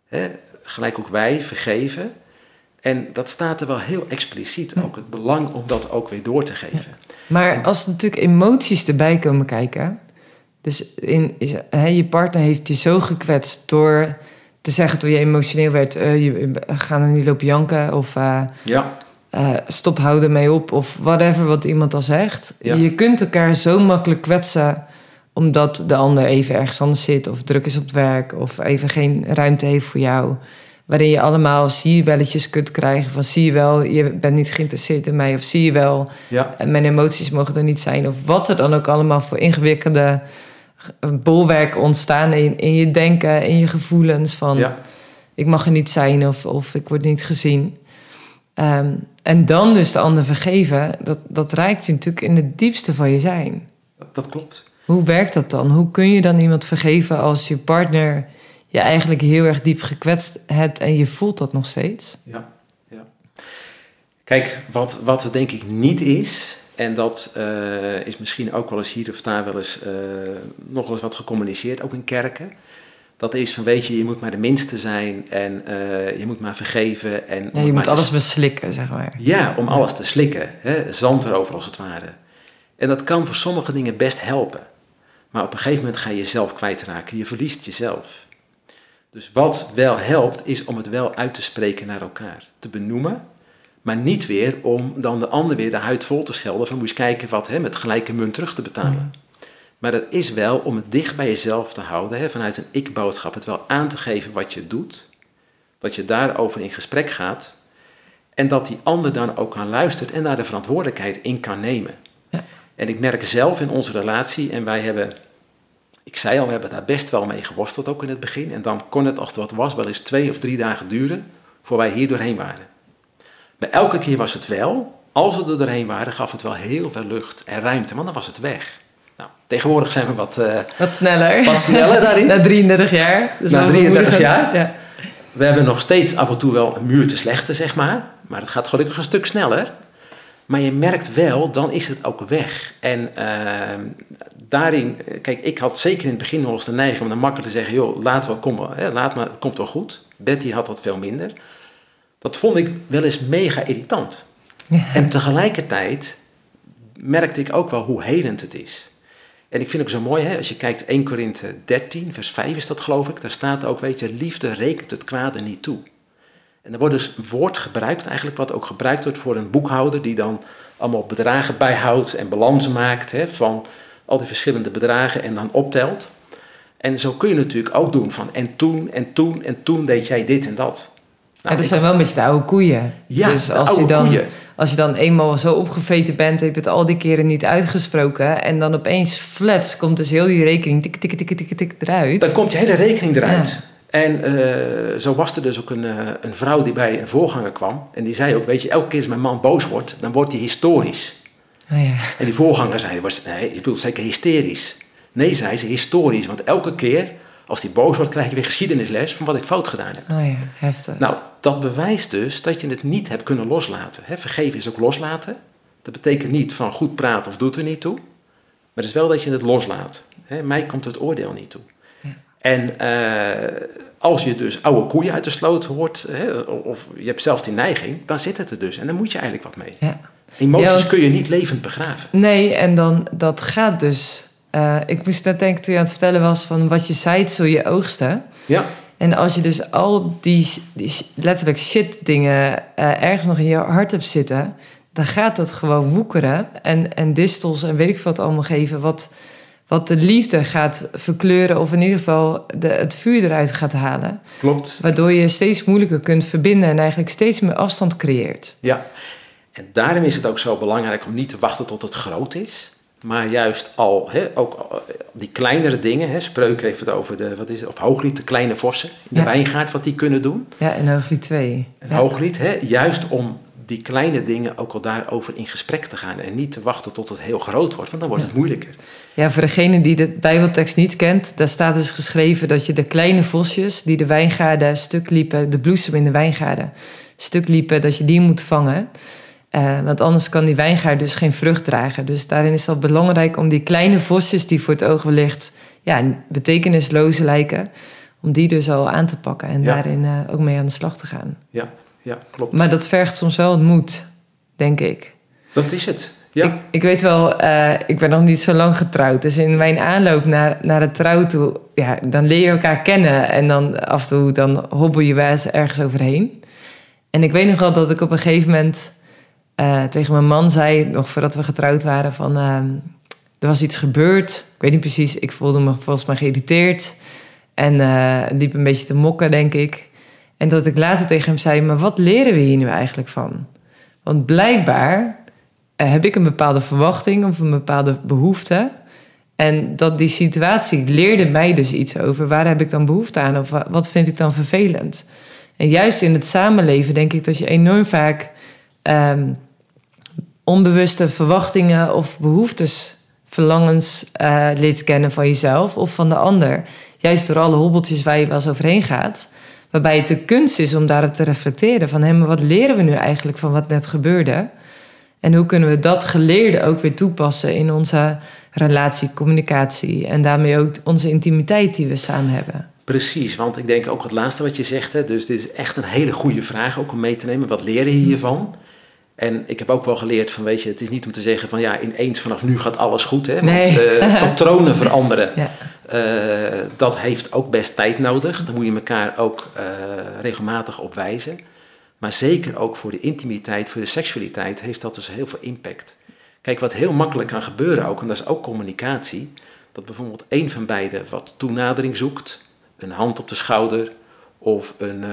Hè? Gelijk ook wij vergeven. En dat staat er wel heel expliciet. Ook het belang om dat ook weer door te geven. Maar als natuurlijk emoties erbij komen kijken. Dus in, is, je partner heeft je zo gekwetst door te zeggen toen je emotioneel werd: eh, je, ga er niet lopen janken. Of eh, Ja, eh, stop, hou ermee op. Of whatever wat iemand al zegt. Ja. Je kunt elkaar zo makkelijk kwetsen omdat de ander even ergens anders zit. Of druk is op het werk. Of even geen ruimte heeft voor jou. Waarin je allemaal zie je belletjes kunt krijgen van zie je wel, je bent niet geïnteresseerd in mij. Of zie je wel, ja, en mijn emoties mogen er niet zijn. Of wat er dan ook allemaal voor ingewikkelde bolwerken ontstaan in, in je denken, in je gevoelens. Van ja, ik mag er niet zijn of, of ik word niet gezien. Ehm, en dan dus de ander vergeven, dat, dat reikt je natuurlijk in het diepste van je zijn. dat klopt. Hoe werkt dat dan? Hoe kun je dan iemand vergeven als je partner je eigenlijk heel erg diep gekwetst hebt en je voelt dat nog steeds? Ja, ja. Kijk, wat, wat er denk ik niet is, en dat eh, is misschien ook wel eens hier of daar wel eens eh, nog wel eens wat gecommuniceerd, ook in kerken. Dat is van, weet je, je moet maar de minste zijn en eh, je moet maar vergeven. En Ja, je moet te alles beslikken, zeg maar. Ja, om alles te slikken. Hè? Zand erover als het ware. En dat kan voor sommige dingen best helpen. Maar op een gegeven moment ga je jezelf kwijtraken. Je verliest jezelf. Dus wat wel helpt, is om het wel uit te spreken naar elkaar. Te benoemen. Maar niet weer om dan de ander weer de huid vol te schelden. Van moet je kijken wat hè, met gelijke munt terug te betalen. Maar dat is wel om het dicht bij jezelf te houden. Hè, vanuit een ik-boodschap. Het wel aan te geven wat je doet. Dat je daarover in gesprek gaat. En dat die ander dan ook aan luistert en daar de verantwoordelijkheid in kan nemen. Ja. En ik merk zelf in onze relatie, en wij hebben, ik zei al, we hebben daar best wel mee geworsteld ook in het begin. En dan kon het, als het wat was, wel eens twee of drie dagen duren voor wij hier doorheen waren. Bij elke keer was het wel, als we er doorheen waren, gaf het wel heel veel lucht en ruimte, want dan was het weg. Nou, tegenwoordig zijn we wat, eh, Wat sneller. wat sneller daarin. Na 33 jaar. Is Na wel 33 bemoedigend. jaar? Ja. We hebben nog steeds af en toe wel een muur te slechten, zeg maar. Maar het gaat gelukkig een stuk sneller. Maar je merkt wel, dan is het ook weg. En ehm, daarin, eh, kijk, ik had zeker in het begin nog eens de neiging om dan makkelijk te zeggen: joh, laat wel, kom wel, hè, laat maar, het komt wel goed. Betty had dat veel minder. Dat vond ik wel eens mega irritant. En tegelijkertijd merkte ik ook wel hoe helend het is. En ik vind het ook zo mooi, hè, als je kijkt 1 Korinthe 13, vers 5 is dat geloof ik. Daar staat ook, weet je, liefde rekent het kwade niet toe. En er wordt dus een woord gebruikt eigenlijk, wat ook gebruikt wordt voor een boekhouder die dan allemaal bedragen bijhoudt en balansen maakt hè, van al die verschillende bedragen en dan optelt. En zo kun je natuurlijk ook doen van en toen en toen en toen deed jij dit en dat. Ja, Nou, dat zijn wel een beetje de oude koeien. Ja, dus als oude je dan, koeien. Als je dan eenmaal zo opgeveten bent, heb je het al die keren niet uitgesproken. En dan opeens flats komt dus heel die rekening tik, tik, tik, tik, tik eruit. Dan komt je hele rekening eruit. En eh, zo was er dus ook een, eh, een vrouw die bij een voorganger kwam. En die zei ook, weet je, elke keer als mijn man boos wordt, dan wordt hij historisch. Oh ja. En die voorganger zei, was, nee, je bedoelt zeker hysterisch. Nee, zei ze, historisch. Want elke keer Als die boos wordt, krijg je weer geschiedenisles van wat ik fout gedaan heb. Oh ja, heftig. Nou, dat bewijst dus dat je het niet hebt kunnen loslaten. Hè, vergeven is ook loslaten. Dat betekent niet van goed praten of doet er niet toe. Maar het is wel dat je het loslaat. Hè, mij komt het oordeel niet toe. Ja. En eh, als je dus oude koeien uit de sloot hoort, hè, of je hebt zelf die neiging, dan zit het er dus. En dan moet je eigenlijk wat mee. Ja. Emoties Ja, want- kun je niet levend begraven. Nee, en dan dat gaat dus. eh, ik moest net denken toen je aan het vertellen was van wat je zaait, zul je oogsten. Ja, En als je dus al die, die letterlijk shit dingen eh, ergens nog in je hart hebt zitten, dan gaat dat gewoon woekeren en, en distels en weet ik veel wat allemaal geven, wat, wat de liefde gaat verkleuren of in ieder geval de, het vuur eruit gaat halen. klopt. Waardoor je steeds moeilijker kunt verbinden en eigenlijk steeds meer afstand creëert. Ja, en daarom is het ook zo belangrijk om niet te wachten tot het groot is. Maar juist al, hè, ook eh, die kleinere dingen, hè, Spreuk heeft het over de, wat is het, of Hooglied, de kleine vossen in de Ja. wijngaard, wat die kunnen doen. Ja, en Hooglied 2. En Ja. Hooglied, juist om die kleine dingen ook al daarover in gesprek te gaan. En niet te wachten tot het heel groot wordt, want dan wordt het moeilijker. Ja, voor degene die de Bijbeltekst niet kent, daar staat dus geschreven dat je de kleine vosjes die de wijngaarden stuk liepen, de bloesem in de wijngaarden stuk liepen, dat je die moet vangen. Eh, want anders kan die wijngaard dus geen vrucht dragen. Dus daarin is het belangrijk om die kleine vosjes die voor het oog wellicht ja, betekenisloos lijken, om die dus al aan te pakken en Ja. daarin eh, ook mee aan de slag te gaan. Ja, ja klopt. Maar dat vergt soms wel het moed, denk ik. dat is het. Ja, Ik, ik weet wel, eh, ik ben nog niet zo lang getrouwd. Dus in mijn aanloop naar, naar het trouw toe, ja, dan leer je elkaar kennen. En dan af en toe dan hobbel je wel eens ergens overheen. En ik weet nog wel dat ik op een gegeven moment eh, tegen mijn man zei, nog voordat we getrouwd waren, van ehm, er was iets gebeurd. Ik weet niet precies, ik voelde me volgens mij geïrriteerd. En eh, liep een beetje te mokken, denk ik. En dat ik later tegen hem zei, maar wat leren we hier nu eigenlijk van? Want blijkbaar eh, heb ik een bepaalde verwachting of een bepaalde behoefte. En dat die situatie leerde mij dus iets over. Waar heb ik dan behoefte aan of wa- wat vind ik dan vervelend? En juist in het samenleven denk ik dat je enorm vaak ehm, onbewuste verwachtingen of behoeftes, verlangens eh, leert kennen van jezelf of van de ander. Juist door alle hobbeltjes waar je wel eens overheen gaat. Waarbij het de kunst is om daarop te reflecteren. Van hé, maar wat leren we nu eigenlijk van wat net gebeurde? En hoe kunnen we dat geleerde ook weer toepassen in onze relatie, communicatie en daarmee ook onze intimiteit die we samen hebben? Precies, want ik denk ook het laatste wat je zegt, hè, dus dit is echt een hele goede vraag ook om mee te nemen. Wat leer je hiervan? En ik heb ook wel geleerd van, weet je, het is niet om te zeggen van ja, ineens vanaf nu gaat alles goed. Hè, want Nee. eh, patronen veranderen, Ja, eh, dat heeft ook best tijd nodig. Daar moet je elkaar ook eh, regelmatig op wijzen. Maar zeker ook voor de intimiteit, voor de seksualiteit, heeft dat dus heel veel impact. Kijk, wat heel makkelijk kan gebeuren ook, en dat is ook communicatie, dat bijvoorbeeld één van beiden wat toenadering zoekt, een hand op de schouder of een,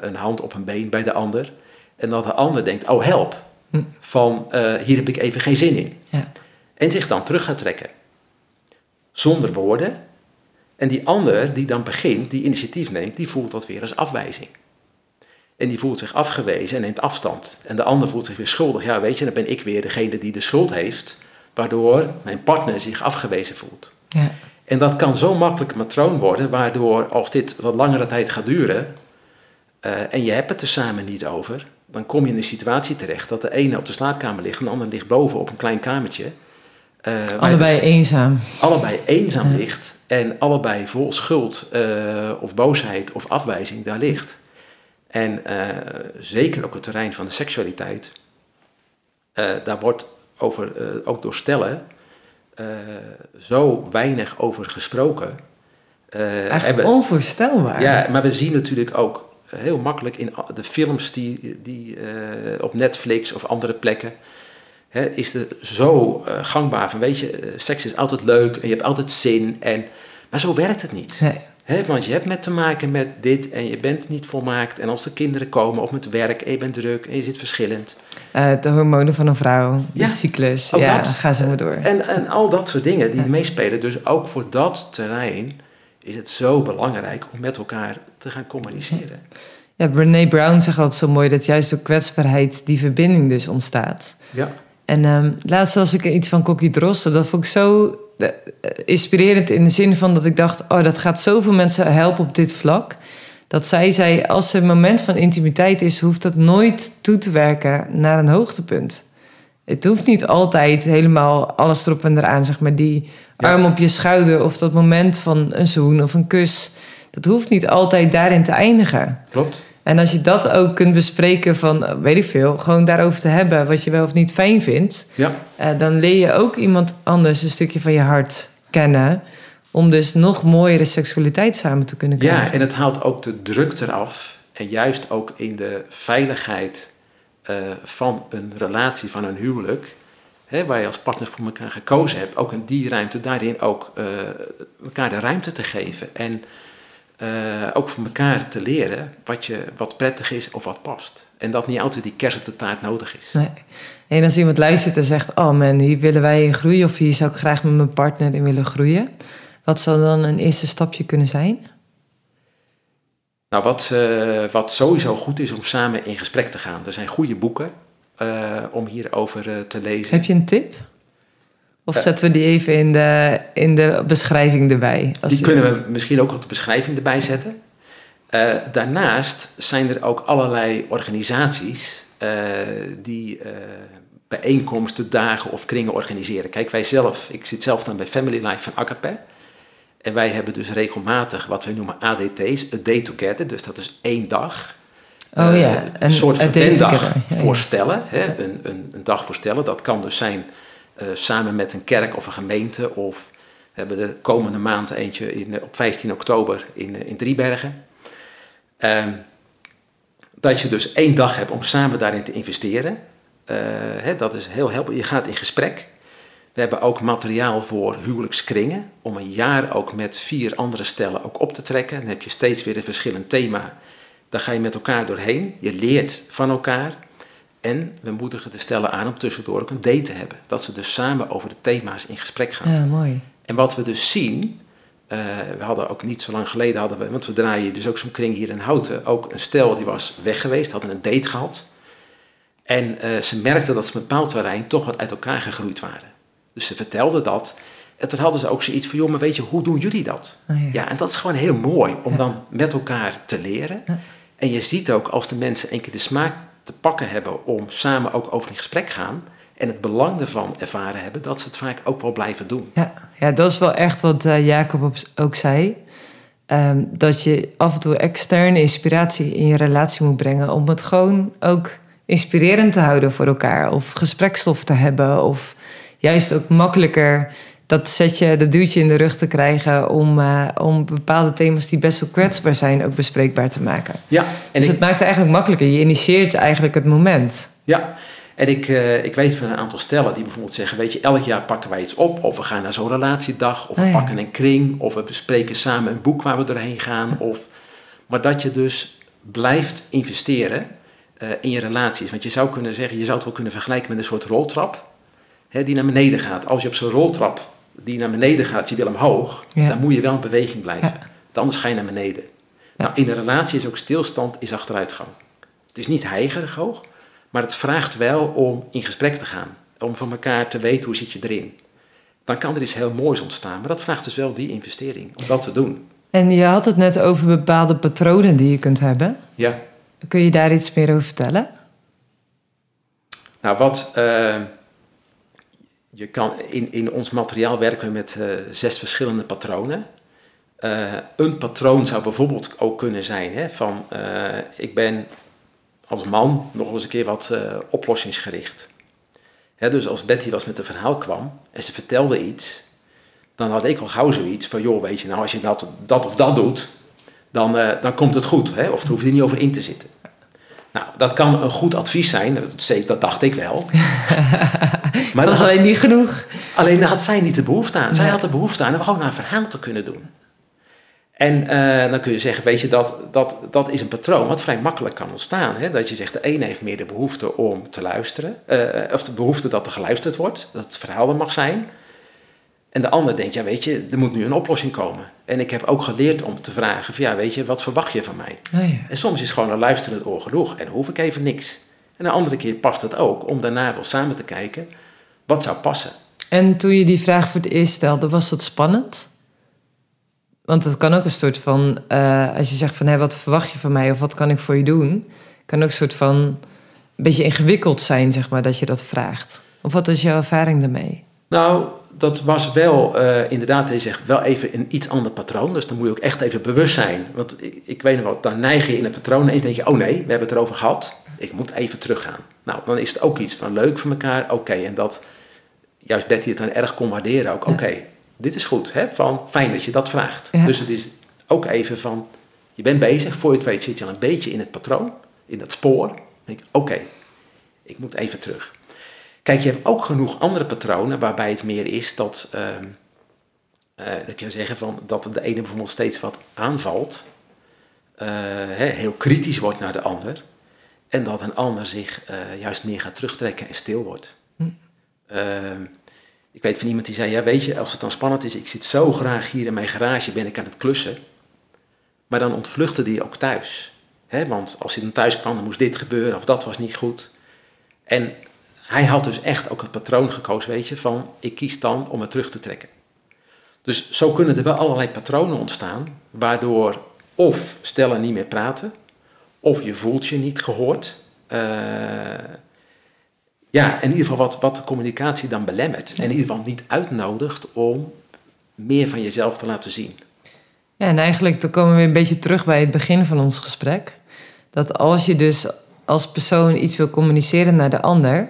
een hand op een been bij de ander, en dat de ander denkt, oh help, Hm. van eh, hier heb ik even geen zin in. ja, En zich dan terug gaat trekken. Zonder woorden. En die ander die dan begint, die initiatief neemt, die voelt dat weer als afwijzing. En die voelt zich afgewezen en neemt afstand. En de ander voelt zich weer schuldig. Ja, weet je, dan ben ik weer degene die de schuld heeft, waardoor mijn partner zich afgewezen voelt. ja, En dat kan zo makkelijk een patroon worden, waardoor als dit wat langere tijd gaat duren eh, en je hebt het er samen niet over, dan kom je in een situatie terecht dat de ene op de slaapkamer ligt en de ander ligt boven op een klein kamertje. eh, allebei dus eenzaam. allebei eenzaam Ja. ligt en allebei vol schuld eh, of boosheid of afwijzing daar ligt. En eh, zeker ook het terrein van de seksualiteit, daar wordt over, ook door stellen, zo weinig over gesproken. En Eigenlijk onvoorstelbaar. ja, maar we zien natuurlijk ook heel makkelijk in de films die, die eh, op Netflix of andere plekken. Hè, is het zo eh, gangbaar van, weet je, eh, seks is altijd leuk en je hebt altijd zin. En, maar zo werkt het niet. Nee. Hè, want je hebt met te maken met dit en je bent niet volmaakt. En als er kinderen komen of met werk en je bent druk en je zit verschillend. De hormonen van een vrouw, de Ja, cyclus. ook ja, dat. gaan ze maar door. En, en al dat soort dingen die meespelen. Dus ook voor dat terrein is het zo belangrijk om met elkaar te gaan communiceren. Ja, Brene Brown zegt altijd zo mooi dat juist door kwetsbaarheid die verbinding dus ontstaat. Ja. En ehm, laatst was ik iets van Kokkie Drosten. Dat vond ik zo eh, inspirerend in de zin van dat ik dacht: oh, dat gaat zoveel mensen helpen op dit vlak. Dat zij zei: als er een moment van intimiteit is, hoeft dat nooit toe te werken naar een hoogtepunt. Het hoeft niet altijd helemaal alles erop en eraan, zeg maar. Die Ja. arm op je schouder of dat moment van een zoen of een kus. Dat hoeft niet altijd daarin te eindigen. Klopt. En als je dat ook kunt bespreken van, weet ik veel, gewoon daarover te hebben wat je wel of niet fijn vindt, Ja. eh, dan leer je ook iemand anders een stukje van je hart kennen. Om dus nog mooiere seksualiteit samen te kunnen krijgen. Ja, en het haalt ook de druk eraf. En juist ook in de veiligheid eh, van een relatie, van een huwelijk. Hè, waar je als partners voor elkaar gekozen hebt. Ook in die ruimte, daarin ook eh, elkaar de ruimte te geven. En eh, ook van elkaar te leren wat, je, wat prettig is of wat past. En dat niet altijd die kers op de taart nodig is. Nee. En als iemand luistert en zegt: Oh man, hier willen wij in groeien, of hier zou ik graag met mijn partner in willen groeien. Wat zou dan een eerste stapje kunnen zijn? Nou, wat, eh, wat sowieso goed is om samen in gesprek te gaan. Er zijn goede boeken eh, om hierover eh, te lezen. Heb je een tip? Of zetten we die even in de, in de beschrijving erbij? Als Die kunnen we misschien ook op de beschrijving erbij zetten. Daarnaast zijn er ook allerlei organisaties die bijeenkomsten, dagen of kringen organiseren. Kijk, wij zelf, ik zit zelf dan bij Family Life van Agape. En wij hebben dus regelmatig wat we noemen ADT's, a day together. Dus dat is één dag. Oh Eh, ja, een soort together. Ja, ja. voorstellen. Hè? Een, een, een dag voorstellen. Dat kan dus zijn eh, samen met een kerk of een gemeente. Of we hebben de komende maand eentje in, eh, op 15 oktober in, eh, in Driebergen. Ehm, dat je dus één dag hebt om samen daarin te investeren. Eh, hè, dat is heel helpend. Je gaat in gesprek. We hebben ook materiaal voor huwelijkskringen. Om een jaar ook met vier andere stellen ook op te trekken. Dan heb je steeds weer een verschillend thema. Daar ga je met elkaar doorheen. Je leert van elkaar. En we moedigen de stellen aan om tussendoor ook een date te hebben. Dat ze dus samen over de thema's in gesprek gaan. Ja, mooi. En wat we dus zien, eh, we hadden ook niet zo lang geleden, hadden we, want we draaien dus ook zo'n kring hier in Houten, ook een stel die was weg geweest, hadden een date gehad. En eh, ze merkten dat ze op een bepaald terrein toch wat uit elkaar gegroeid waren. Dus ze vertelden dat. En toen hadden ze ook zoiets van, joh, maar weet je, hoe doen jullie dat? Oh, ja. Ja, en dat is gewoon heel mooi om Ja. dan met elkaar te leren. Ja. En je ziet ook als de mensen een keer de smaak te pakken hebben om samen ook over in gesprek gaan en het belang ervan ervaren hebben, dat ze het vaak ook wel blijven doen. Ja, ja, dat is wel echt wat eh, Jacob ook zei. Ehm, dat je af en toe externe inspiratie in je relatie moet brengen. Om het gewoon ook inspirerend te houden voor elkaar. Of gesprekstof te hebben. Of juist ook makkelijker dat zetje, dat duwtje in de rug te krijgen. Om, eh, om bepaalde thema's die best wel kwetsbaar zijn ook bespreekbaar te maken. Ja, en dus ik, het maakt het eigenlijk makkelijker. Je initieert eigenlijk het moment. ja. En ik, eh, ik weet van een aantal stellen die bijvoorbeeld zeggen: Weet je, elk jaar pakken wij iets op. Of we gaan naar zo'n relatiedag. Of we Oh ja. pakken een kring. Of we bespreken samen een boek waar we doorheen gaan. Of, maar dat je dus blijft investeren eh, in je relaties. Want je zou kunnen zeggen: Je zou het wel kunnen vergelijken met een soort roltrap. Hè, die naar beneden gaat. Als je op zo'n roltrap die naar beneden gaat, je wil omhoog. Ja. Dan moet je wel in beweging blijven. Ja. Anders ga je naar beneden. Ja. Nou, in een relatie is ook stilstand is achteruitgang. Het is niet heigerig hoog, maar het vraagt wel om in gesprek te gaan. Om van elkaar te weten hoe zit je erin. Dan kan er iets heel moois ontstaan, maar dat vraagt dus wel die investering om dat te doen. En je had het net over bepaalde patronen die je kunt hebben. Ja. Kun je daar iets meer over vertellen? Nou, wat eh, je kan in, in ons materiaal werken we met eh, zes verschillende patronen. Eh, een patroon zou bijvoorbeeld ook kunnen zijn hè, van eh, ik ben als man nog eens een keer wat oplossingsgericht. Hè, dus als Betty was met een verhaal kwam en ze vertelde iets, dan had ik al gauw zoiets van joh, weet je, nou als je dat, dat of dat doet, dan, dan komt het goed. Hè, of daar hoef je er niet over in te zitten. Nou, dat kan een goed advies zijn, dat, dacht ik wel. maar dat is alleen niet genoeg. Alleen daar had zij niet de behoefte aan. Zij Nee. had de behoefte aan om gewoon een verhaal te kunnen doen. En eh, dan kun je zeggen, weet je, dat, dat, dat is een patroon wat vrij makkelijk kan ontstaan. Hè? Dat je zegt, de ene heeft meer de behoefte om te luisteren. eh, of de behoefte dat er geluisterd wordt, dat het verhaal er mag zijn. En de ander denkt, ja weet je, er moet nu een oplossing komen. En ik heb ook geleerd om te vragen, van, ja weet je, wat verwacht je van mij? Oh ja. En soms is gewoon een luisterend oor genoeg en dan hoef ik even niks. En de andere keer past het ook om daarna wel samen te kijken wat zou passen. En toen je die vraag voor het eerst stelde, was dat spannend? Want het kan ook een soort van, eh, als je zegt van hé, wat verwacht je van mij of wat kan ik voor je doen, kan ook een soort van een beetje ingewikkeld zijn, zeg maar, dat je dat vraagt. Of wat is jouw ervaring daarmee? Nou, dat was wel uh, inderdaad, je zegt wel even een iets ander patroon. Dus dan moet je ook echt even bewust zijn. Want ik, ik weet nog wat, dan neig je in het patroon en eens denk je, oh nee, we hebben het erover gehad. Ik moet even teruggaan. Nou, dan is het ook iets van leuk voor elkaar. Oké, en dat juist Betty het dan erg kon waarderen ook. Oké, dit is goed. Hè? Van, fijn dat je dat vraagt. Dus het is ook even van, je bent bezig. Voor je het weet zit je al een beetje in het patroon. In dat spoor. Dan denk oké, ik moet even terug. Kijk, je hebt ook genoeg andere patronen waarbij het meer is dat, uh, uh, dat je zeggen van, dat de ene bijvoorbeeld steeds wat aanvalt, uh, heel kritisch wordt naar de ander, en dat een ander zich juist meer gaat terugtrekken en stil wordt. Hm. Ehm, ik weet van iemand die zei, ja weet je, als het dan spannend is, ik zit zo graag hier in mijn garage, ben ik aan het klussen. Maar dan ontvluchtte die ook thuis. Hè? Want als hij dan thuis kwam, dan moest dit gebeuren of dat was niet goed. En hij had dus echt ook het patroon gekozen, weet je, van ik kies dan om het terug te trekken. Dus zo kunnen er wel allerlei patronen ontstaan, waardoor of stellen niet meer praten, of je voelt je niet gehoord. Uh, ja, in ieder geval wat, wat de communicatie dan belemmert. En in ieder geval niet uitnodigt om meer van jezelf te laten zien. Ja, en eigenlijk dan komen we een beetje terug bij het begin van ons gesprek. Dat als je dus als persoon iets wil communiceren naar de ander,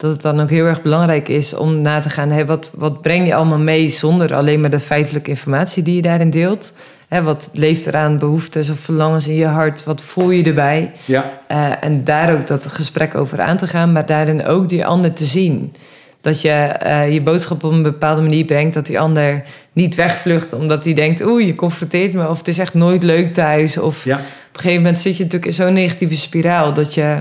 dat het dan ook heel erg belangrijk is om na te gaan, hey, wat, wat breng je allemaal mee zonder alleen maar de feitelijke informatie die je daarin deelt? Hè, wat leeft er aan behoeftes of verlangens in je hart? Wat voel je erbij? Ja. Uh, en daar ook dat gesprek over aan te gaan, maar daarin ook die ander te zien. Dat je uh, je boodschap op een bepaalde manier brengt, dat die ander niet wegvlucht omdat hij denkt: oeh, je confronteert me, of het is echt nooit leuk thuis. Of ja. op een gegeven moment zit je natuurlijk in zo'n negatieve spiraal dat je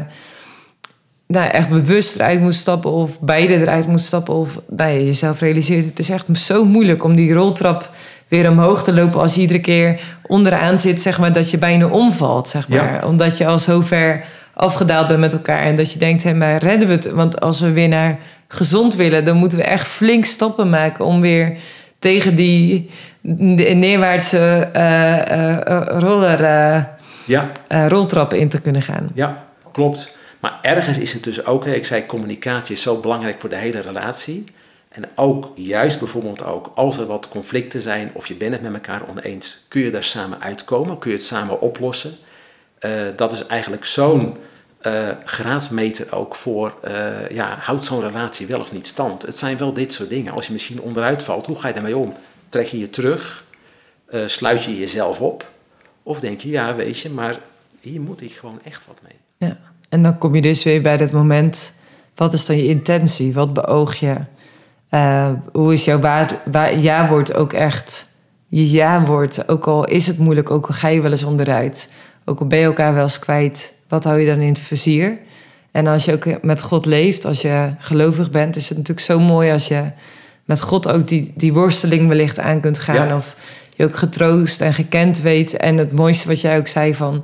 nou, echt bewust eruit moet stappen of beide eruit moet stappen. Of nou, je jezelf realiseert, het is echt zo moeilijk om die roltrap weer omhoog te lopen als je iedere keer onderaan zit, zeg maar, dat je bijna omvalt, zeg maar. Omdat je al zo ver afgedaald bent met elkaar en dat je denkt, hé, maar redden we het? Want als we weer naar gezond willen, dan moeten we echt flink stappen maken om weer tegen die neerwaartse uh, uh, roller, ja. roltrappen in te kunnen gaan. Ja, klopt. Maar ergens is het dus ook, ik zei communicatie is zo belangrijk voor de hele relatie. En ook juist bijvoorbeeld ook als er wat conflicten zijn of je bent het met elkaar oneens, kun je daar samen uitkomen, kun je het samen oplossen. Uh, dat is eigenlijk zo'n uh, graadsmeter ook voor, uh, ja, houdt zo'n relatie wel of niet stand? Het zijn wel dit soort dingen. Als je misschien onderuit valt, hoe ga je daarmee om? Trek je je terug? sluit je jezelf op? Of denk je, ja weet je, maar hier moet ik gewoon echt wat mee. Ja. En dan kom je dus weer bij dat moment, wat is dan je intentie? Wat beoog je? Uh, hoe is jouw ja-woord ook echt je ja-woord? Ook al is het moeilijk, ook al ga je wel eens onderuit. Ook al ben je elkaar wel eens kwijt, wat hou je dan in het vizier? En als je ook met God leeft, als je gelovig bent, is het natuurlijk zo mooi als je met God ook die, die worsteling wellicht aan kunt gaan. Of je ook getroost en gekend weet. En het mooiste wat jij ook zei van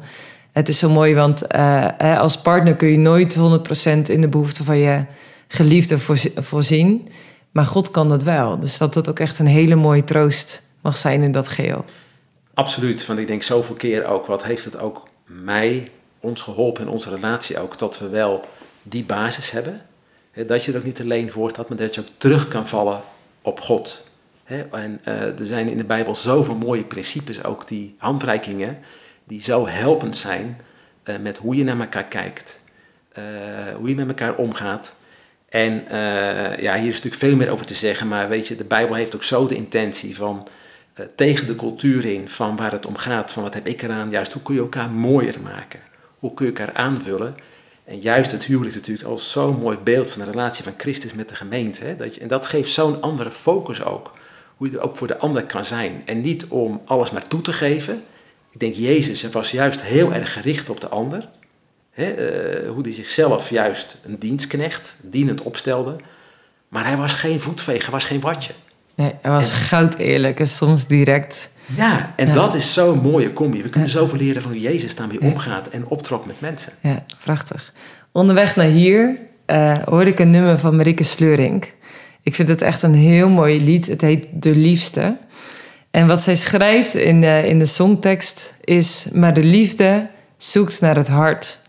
het is zo mooi, want uh, als partner kun je nooit 100% in de behoeften van je geliefde voorzien. Maar God kan dat wel. Dus dat dat ook echt een hele mooie troost mag zijn in dat geheel. Absoluut, want ik denk zoveel keer ook, wat heeft het ook mij, ons geholpen in onze relatie ook, dat we wel die basis hebben. Dat je er ook niet alleen voor staat, maar dat je ook terug kan vallen op God. En uh, er zijn in de Bijbel zoveel mooie principes, ook die handreikingen die zo helpend zijn uh, met hoe je naar elkaar kijkt, uh, hoe je met elkaar omgaat. En uh, ja, hier is natuurlijk veel meer over te zeggen, maar weet je, de Bijbel heeft ook zo de intentie van tegen de cultuur in, van waar het om gaat, van wat heb ik eraan, juist hoe kun je elkaar mooier maken, hoe kun je elkaar aanvullen. En juist het huwelijk natuurlijk als zo'n mooi beeld van de relatie van Christus met de gemeente. Hè? Dat je, en dat geeft zo'n andere focus ook. Hoe je er ook voor de ander kan zijn. En niet om alles maar toe te geven, ik denk, Jezus was juist heel erg gericht op de ander. Uh, hoe hij zichzelf juist een dienstknecht, dienend opstelde. Maar hij was geen voetveger, hij was geen watje. Nee, hij was en, goud eerlijk en soms direct. Ja, en dat is zo'n mooie combi. We kunnen ja. zoveel leren van hoe Jezus daarmee ja. omgaat en optrok met mensen. Ja, prachtig. Onderweg naar hier uh, hoorde ik een nummer van Marieke Sleuring. Ik vind het echt een heel mooi lied. Het heet De Liefste. En wat zij schrijft in, uh, in de songtekst is: Maar de liefde zoekt naar het hart.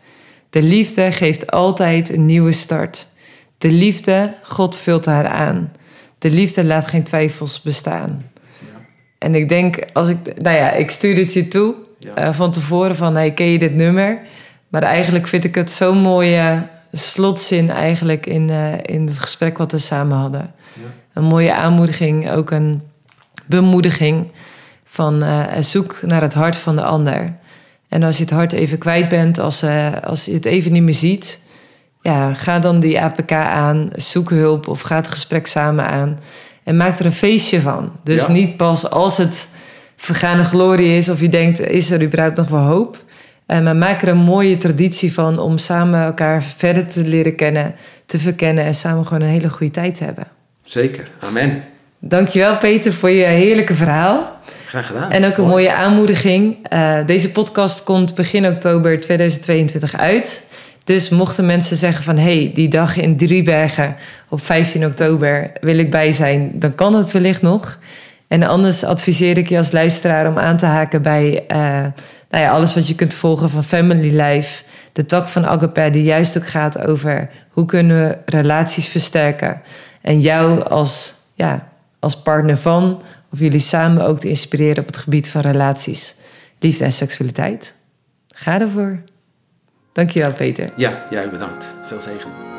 De liefde geeft altijd een nieuwe start. De liefde, God vult haar aan. De liefde laat geen twijfels bestaan. Ja. En ik denk, als ik, nou ja, ik stuur het je toe ja. uh, van tevoren van, hey, ken je dit nummer? Maar eigenlijk vind ik het zo'n mooie slotzin eigenlijk in, uh, in het gesprek wat we samen hadden. Ja. Een mooie aanmoediging, ook een bemoediging van uh, zoek naar het hart van de ander. En als je het hart even kwijt bent, als, uh, als je het even niet meer ziet, ja, ga dan die APK aan, zoek hulp of ga het gesprek samen aan. En maak er een feestje van. Dus niet pas als het vergane glorie is of je denkt, is er überhaupt nog wel hoop? Uh, maar maak er een mooie traditie van om samen elkaar verder te leren kennen, te verkennen en samen gewoon een hele goede tijd te hebben. Zeker, amen. Dankjewel Peter voor je heerlijke verhaal. Graag gedaan. En ook een mooie aanmoediging. Uh, deze podcast komt begin oktober 2022 uit. Dus mochten mensen zeggen van... hey, die dag in Driebergen op 15 oktober wil ik bij zijn... dan kan het wellicht nog. En anders adviseer ik je als luisteraar om aan te haken bij... Uh, nou ja, alles wat je kunt volgen van Family Life... de tak van Agape die juist ook gaat over... hoe kunnen we relaties versterken... en jou als, ja, als partner van... of jullie samen ook te inspireren op het gebied van relaties... liefde en seksualiteit. Ga ervoor. Dankjewel, Peter. Ja, jij bedankt. Veel zegen.